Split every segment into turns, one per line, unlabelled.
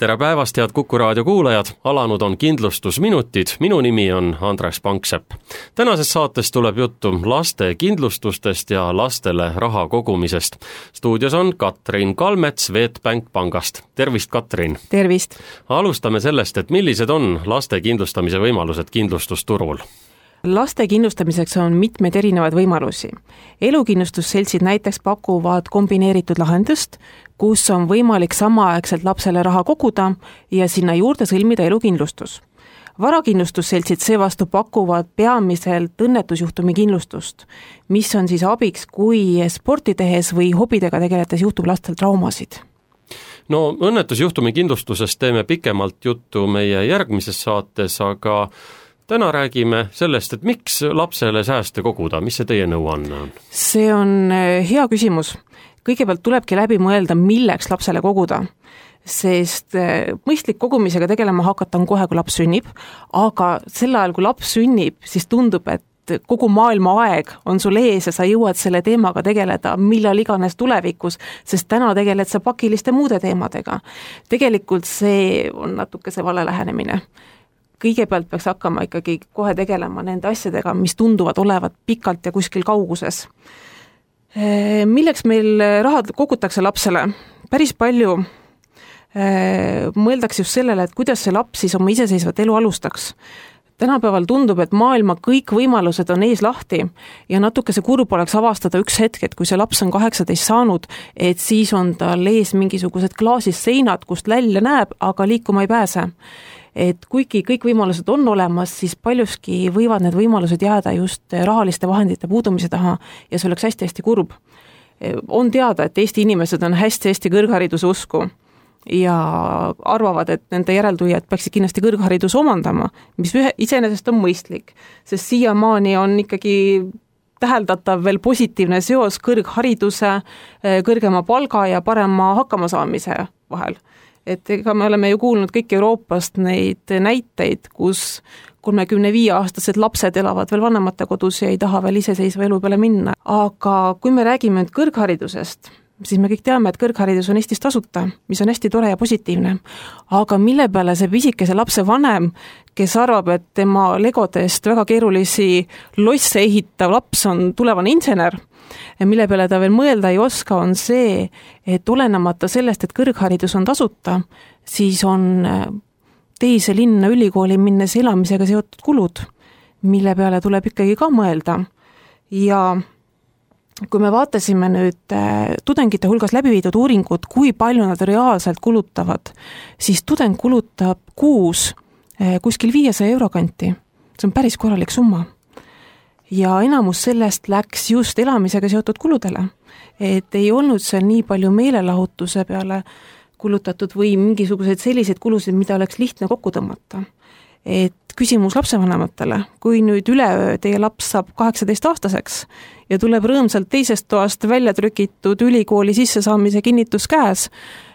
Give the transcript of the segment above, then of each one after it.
tere päevast, head Kuku raadio kuulajad, alanud on Kindlustusminutid, minu nimi on Andres Panksepp. tänases saates tuleb juttu laste kindlustustest ja lastele raha kogumisest. stuudios on Katrin Kalmets Swedbank pangast, tervist, Katrin!
tervist!
alustame sellest, et millised on laste kindlustamise võimalused kindlustusturul?
Laste kindlustamiseks on mitmeid erinevaid võimalusi. elukindlustusseltsid näiteks pakuvad kombineeritud lahendust, kus on võimalik samaaegselt lapsele raha koguda ja sinna juurde sõlmida elukindlustus. varakindlustusseltsid seevastu pakuvad peamiselt õnnetusjuhtumi kindlustust, mis on siis abiks, kui sporti tehes või hobidega tegeledes juhtub lastel traumasid
no õnnetusjuhtumi kindlustusest teeme pikemalt juttu meie järgmises saates, aga täna räägime sellest, et miks lapsele sääste koguda, mis see teie nõuanne on?
see on eh, hea küsimus. kõigepealt tulebki läbi mõelda, milleks lapsele koguda sest eh, mõistlik kogumisega tegelema hakata on kohe, kui laps sünnib, aga sel ajal, kui laps sünnib, siis tundub, et kogu maailma aeg on sul ees ja sa jõuad selle teemaga tegeleda millal iganes tulevikus, sest täna tegeled sa pakiliste muude teemadega. tegelikult see on natuke see vale lähenemine kõigepealt peaks hakkama ikkagi kohe tegelema nende asjadega, mis tunduvad olevat pikalt ja kuskil kauguses. Milleks meil raha kogutakse lapsele? päris palju mõeldakse just sellele, et kuidas see laps siis oma iseseisvat elu alustaks tänapäeval tundub, et maailma kõik võimalused on ees lahti ja natuke see kurb oleks avastada üks hetk, et kui see laps on kaheksateist saanud, et siis on tal ees mingisugused klaasist seinad, kust välja näeb, aga liikuma ei pääse et kuigi kõik võimalused on olemas, siis paljuski võivad need võimalused jääda just rahaliste vahendite puudumise taha ja see oleks hästi-hästi kurb. on teada, et Eesti inimesed on hästi-hästi kõrghariduse usku ja arvavad, et nende järeltulijad peaksid kindlasti kõrghariduse omandama, mis ühe, iseenesest on mõistlik, sest siiamaani on ikkagi täheldatav veel positiivne seos kõrghariduse, kõrgema palga ja parema hakkamasaamise vahel et ega me oleme ju kuulnud kõik Euroopast neid näiteid, kus kolmekümne viie aastased lapsed elavad veel vanemate kodus ja ei taha veel iseseisva elu peale minna, aga kui me räägime nüüd kõrgharidusest, siis me kõik teame, et kõrgharidus on Eestis tasuta, mis on hästi tore ja positiivne. aga mille peale see pisikese lapse vanem, kes arvab, et tema legodest väga keerulisi losse ehitav laps on tulevane insener, mille peale ta veel mõelda ei oska, on see, et olenemata sellest, et kõrgharidus on tasuta, siis on äh, teise linna ülikooli minnes elamisega seotud kulud, mille peale tuleb ikkagi ka mõelda ja kui me vaatasime nüüd äh, tudengite hulgas läbi viidud uuringut, kui palju nad reaalselt kulutavad, siis tudeng kulutab kuus äh, kuskil viiesaja euro kanti. see on päris korralik summa ja enamus sellest läks just elamisega seotud kuludele. et ei olnud seal nii palju meelelahutuse peale kulutatud või mingisuguseid selliseid kulusid, mida oleks lihtne kokku tõmmata. et küsimus lapsevanematele, kui nüüd üleöö teie laps saab kaheksateistaastaseks ja tuleb rõõmsalt teisest toast välja trükitud ülikooli sissesaamise kinnitus käes,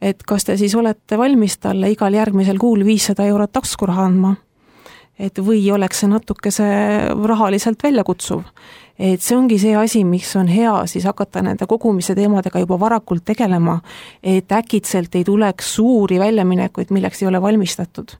et kas te siis olete valmis talle igal järgmisel kuul viissada eurot taskuraha andma et või oleks see natukese rahaliselt väljakutsuv. et see ongi see asi, miks on hea siis hakata nende kogumise teemadega juba varakult tegelema, et äkitselt ei tuleks suuri väljaminekuid, milleks ei ole valmistatud.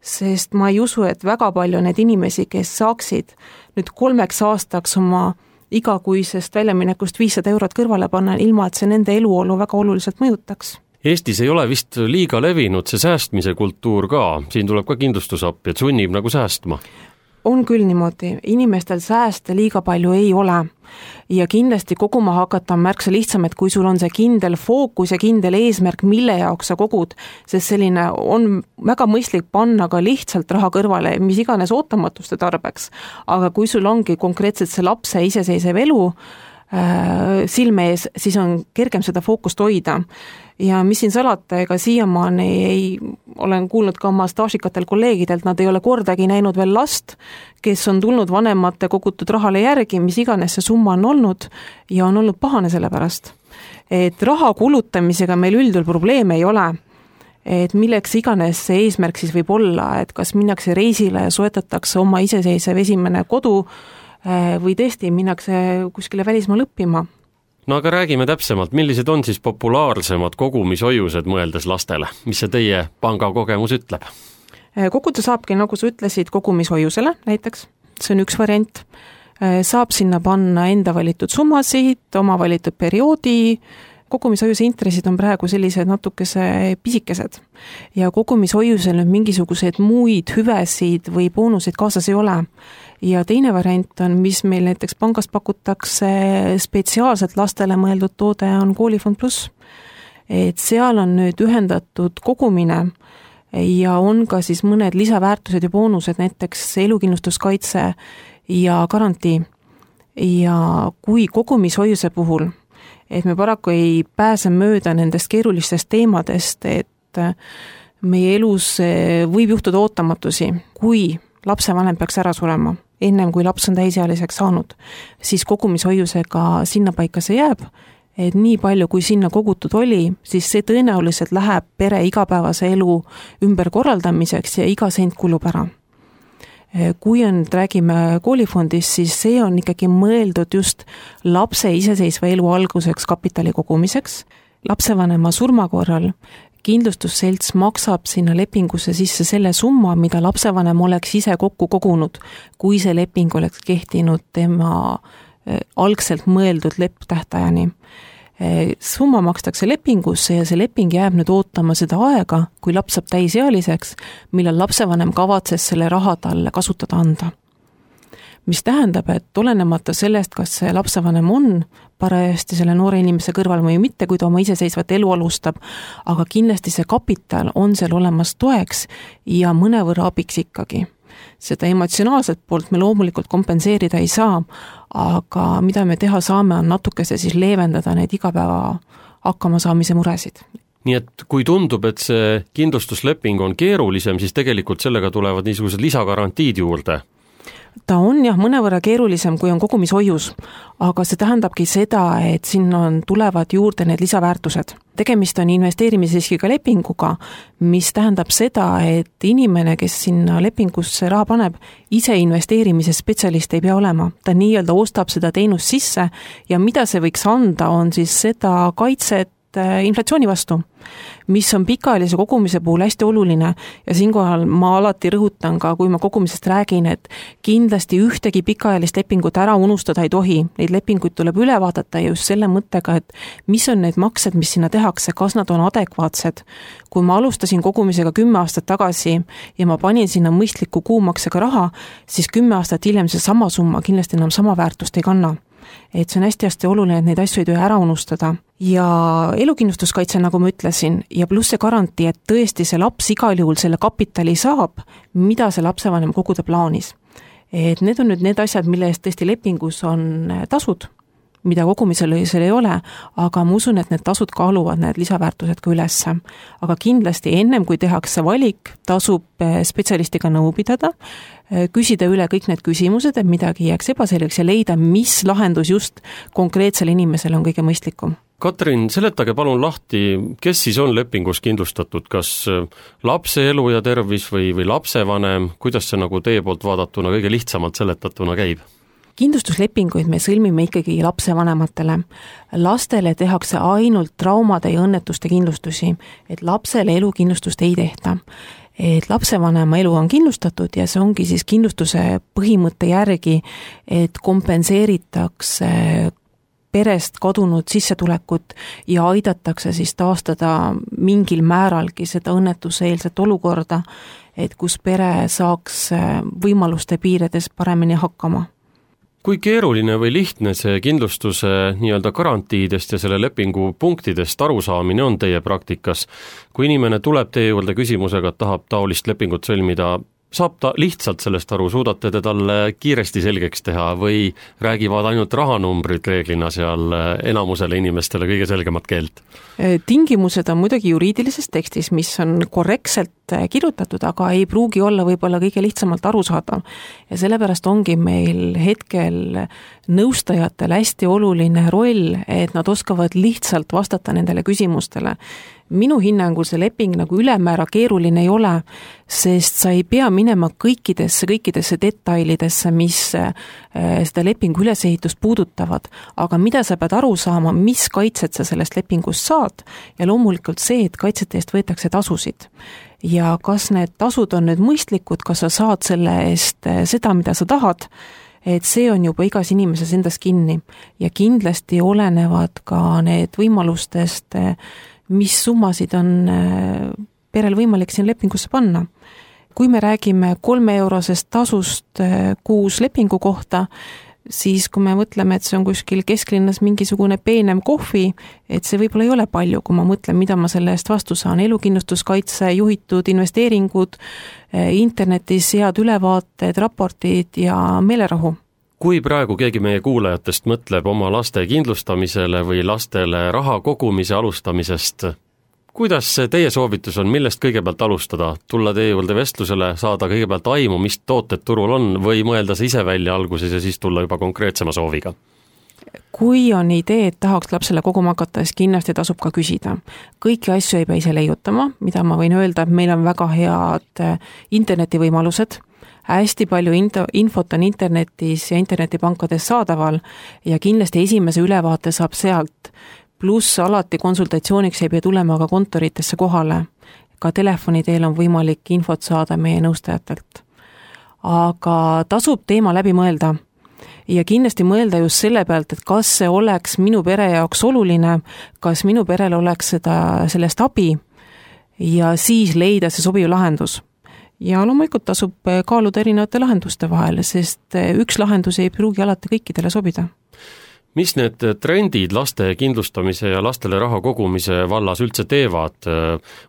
Sest ma ei usu, et väga palju on neid inimesi, kes saaksid nüüd kolmeks aastaks oma igakuisest väljaminekust viissada eurot kõrvale panna, ilma et see nende eluolu väga oluliselt mõjutaks
Eestis ei ole vist liiga levinud see säästmise kultuur ka, siin tuleb ka kindlustus appi, et sunnib nagu säästma?
On küll niimoodi, inimestel sääste liiga palju ei ole. ja kindlasti koguma hakata on märksa lihtsam, et kui sul on see kindel fookus ja kindel eesmärk, mille jaoks sa kogud, sest selline on väga mõistlik panna ka lihtsalt raha kõrvale, mis iganes ootamatuste tarbeks. aga kui sul ongi konkreetselt see lapse iseseisev elu äh, silme ees, siis on kergem seda fookust hoida ja mis siin salata, ega siiamaani ei, olen kuulnud ka oma staažikatel kolleegidelt, nad ei ole kordagi näinud veel last, kes on tulnud vanemate kogutud rahale järgi, mis iganes see summa on olnud, ja on olnud pahane selle pärast. et raha kulutamisega meil üldjuhul probleeme ei ole et milleks iganes see eesmärk siis võib olla, et kas minnakse reisile ja soetatakse oma iseseisev esimene kodu äh, või tõesti minnakse kuskile välismaale õppima
no aga räägime täpsemalt, millised on siis populaarsemad kogumishoiused, mõeldes lastele, mis see teie panga kogemus ütleb?
koguda saabki, nagu sa ütlesid, kogumishoiusele näiteks, see on üks variant, saab sinna panna enda valitud summasid, oma valitud perioodi, kogumishoiuse intressid on praegu sellised natukese pisikesed. Ja kogumishoiusel nüüd mingisuguseid muid hüvesid või boonuseid kaasas ei ole. Ja teine variant on, mis meil näiteks pangas pakutakse spetsiaalselt lastele mõeldud toode, on koolifond pluss. et seal on nüüd ühendatud kogumine ja on ka siis mõned lisaväärtused ja boonused, näiteks elukindlustuskaitse ja garantii. ja kui kogumishoiuse puhul et me paraku ei pääse mööda nendest keerulistest teemadest, et meie elus võib juhtuda ootamatusi, kui lapsevanem peaks ära surema, ennem kui laps on täisealiseks saanud, siis kogumishoiusega sinnapaika see jääb, et nii palju, kui sinna kogutud oli, siis see tõenäoliselt läheb pere igapäevase elu ümberkorraldamiseks ja iga sent kulub ära kui on, räägime koolifondist, siis see on ikkagi mõeldud just lapse iseseisva elu alguseks kapitali kogumiseks. lapsevanema surma korral kindlustusselts maksab sinna lepingusse sisse selle summa, mida lapsevanem oleks ise kokku kogunud, kui see leping oleks kehtinud tema eh, algselt mõeldud lõpptähtajani Eh, summa makstakse lepingusse ja see leping jääb nüüd ootama seda aega, kui laps saab täisealiseks, millal lapsevanem kavatses selle raha talle kasutada anda. Mis tähendab, et olenemata sellest, kas see lapsevanem on parajasti selle noore inimese kõrval või mitte, kui ta oma iseseisvat elu alustab, aga kindlasti see kapital on seal olemas toeks ja mõnevõrra abiks ikkagi. Seda emotsionaalset poolt me loomulikult kompenseerida ei saa, aga mida me teha saame, on natukese siis leevendada neid igapäeva hakkamasaamise muresid.
Nii et kui tundub, et see kindlustusleping on keerulisem, siis tegelikult sellega tulevad niisugused lisagarantiid juurde
ta on jah, mõnevõrra keerulisem, kui on kogumishoius, aga see tähendabki seda, et sinna on, tulevad juurde need lisaväärtused. tegemist on investeerimisriskiga lepinguga, mis tähendab seda, et inimene, kes sinna lepingusse raha paneb, ise investeerimise spetsialist ei pea olema, ta nii-öelda ostab seda teenust sisse ja mida see võiks anda, on siis seda kaitset äh, inflatsiooni vastu mis on pikaajalise kogumise puhul hästi oluline ja siinkohal ma alati rõhutan ka, kui ma kogumisest räägin, et kindlasti ühtegi pikaajalist lepingut ära unustada ei tohi, neid lepinguid tuleb üle vaadata just selle mõttega, et mis on need maksed, mis sinna tehakse, kas nad on adekvaatsed. kui ma alustasin kogumisega kümme aastat tagasi ja ma panin sinna mõistliku kuumaksega raha, siis kümme aastat hiljem seesama summa kindlasti enam sama väärtust ei kanna et see on hästi-hästi oluline, et neid asju ei tohi ära unustada. Ja elukindlustuskaitse, nagu ma ütlesin, ja pluss see garantii, et tõesti see laps igal juhul selle kapitali saab, mida see lapsevanem koguda plaanis. et need on nüüd need asjad, mille eest tõesti lepingus on tasud mida kogumisel seal ei ole, aga ma usun, et need tasud kaaluvad need lisaväärtused ka ülesse. aga kindlasti ennem, kui tehakse valik, tasub eh, spetsialistiga nõu pidada, eh, küsida üle kõik need küsimused, et midagi ei jääks ebaselgeks ja leida, mis lahendus just konkreetsele inimesele on kõige mõistlikum
Katrin, seletage palun lahti, kes siis on lepingus kindlustatud, kas eh, lapse elu ja tervis või, või lapsevanem, kuidas see nagu teie poolt vaadatuna kõige lihtsamalt seletatuna käib?
kindlustuslepinguid me sõlmime ikkagi lapsevanematele. lastele tehakse ainult traumade ja õnnetuste kindlustusi, et lapsele elukindlustust ei tehta et lapsevanema elu on kindlustatud ja see ongi siis kindlustuse põhimõtte järgi, et kompenseeritakse perest kadunud sissetulekut ja aidatakse siis taastada mingil määralgi seda õnnetuseelset olukorda, et kus pere saaks võimaluste piirides paremini hakkama
kui keeruline või lihtne see kindlustuse nii-öelda garantiidest ja selle lepingu punktidest arusaamine on teie praktikas? kui inimene tuleb teie juurde küsimusega, et tahab taolist lepingut sõlmida, saab ta lihtsalt sellest aru, suudate te talle kiiresti selgeks teha või räägivad ainult rahanumbrid reeglina seal enamusele inimestele kõige selgemat keelt?
tingimused on muidugi juriidilises tekstis, mis on korrektselt kirjutatud, aga ei pruugi olla võib-olla kõige lihtsamalt arusaadav. ja sellepärast ongi meil hetkel nõustajatel hästi oluline roll, et nad oskavad lihtsalt vastata nendele küsimustele minu hinnangul see leping nagu ülemäära keeruline ei ole, sest sa ei pea minema kõikidesse, kõikidesse detailidesse, mis äh, seda lepingu ülesehitust puudutavad, aga mida sa pead aru saama, mis kaitset sa sellest lepingust saad? Ja loomulikult see, et kaitsete eest võetakse tasusid. Ja kas need tasud on nüüd mõistlikud, kas sa saad selle eest äh, seda, mida sa tahad, et see on juba igas inimeses endas kinni. Ja kindlasti olenevad ka need võimalustest mis summasid on äh, perel võimalik siin lepingusse panna. kui me räägime kolmeeurosest tasust äh, kuus lepingu kohta, siis kui me mõtleme, et see on kuskil kesklinnas mingisugune peenem kohvi, et see võib-olla ei ole palju, kui ma mõtlen, mida ma selle eest vastu saan, elukindlustuskaitse, juhitud investeeringud, äh, internetis head ülevaated, raportid ja meelerahu
kui praegu keegi meie kuulajatest mõtleb oma laste kindlustamisele või lastele raha kogumise alustamisest, kuidas teie soovitus on, millest kõigepealt alustada, tulla teie juurde vestlusele, saada kõigepealt aimu, mis tooted turul on, või mõelda see ise välja alguses ja siis tulla juba konkreetsema sooviga?
kui on idee, et tahaks lapsele koguma hakata, siis kindlasti tasub ka küsida. kõiki asju ei pea ise leiutama, mida ma võin öelda, et meil on väga head internetivõimalused hästi palju info, infot on internetis ja internetipankades saadaval ja kindlasti esimese ülevaate saab sealt. pluss alati konsultatsiooniks ei pea tulema ka kontoritesse kohale. ka telefoni teel on võimalik infot saada meie nõustajatelt. aga tasub teema läbi mõelda ja kindlasti mõelda just selle pealt, et kas see oleks minu pere jaoks oluline, kas minu perel oleks seda, sellest abi ja siis leida see sobiv lahendus ja loomulikult tasub eh, kaaluda erinevate lahenduste vahel, sest eh, üks lahendus ei pruugi alati kõikidele sobida.
mis need trendid laste kindlustamise ja lastele raha kogumise vallas üldse teevad,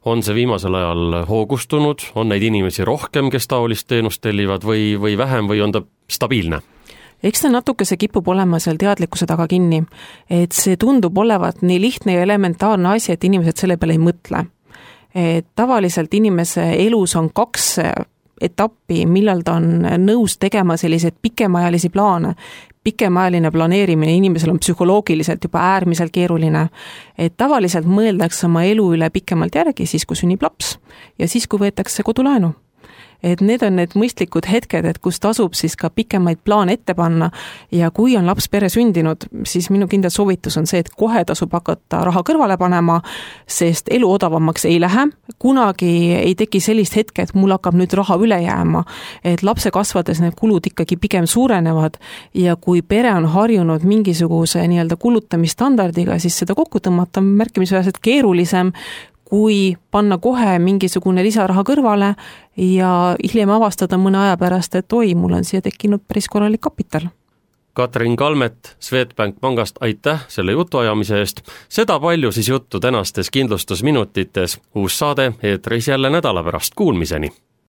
on see viimasel ajal hoogustunud, on neid inimesi rohkem, kes taolist teenust tellivad või, või vähem või on ta stabiilne?
eks ta natukese kipub olema seal teadlikkuse taga kinni. et see tundub olevat nii lihtne ja elementaarne asi, et inimesed selle peale ei mõtle et tavaliselt inimese elus on kaks etappi, millal ta on nõus tegema selliseid pikemaajalisi plaane. pikemaajaline planeerimine inimesel on psühholoogiliselt juba äärmiselt keeruline. et tavaliselt mõeldakse oma elu üle pikemalt järgi siis, kui sünnib laps ja siis, kui võetakse kodulaenu et need on need mõistlikud hetked, et kus tasub siis ka pikemaid plaane ette panna. Ja kui on laps pere sündinud, siis minu kindel soovitus on see, et kohe tasub hakata raha kõrvale panema, sest elu odavamaks ei lähe, kunagi ei teki sellist hetke, et mul hakkab nüüd raha üle jääma. et lapse kasvades need kulud ikkagi pigem suurenevad. Ja kui pere on harjunud mingisuguse nii-öelda kulutamisstandardiga, siis seda kokku tõmmata on märkimisväärselt keerulisem, kui panna kohe mingisugune lisaraha kõrvale ja hiljem avastada mõne aja pärast, et oi, mul on siia tekkinud päris korralik kapital.
Katrin Kalmet Swedbank pangast, aitäh selle jutuajamise eest. seda palju siis juttu tänastes kindlustusminutites. uus saade eetris jälle nädala pärast, kuulmiseni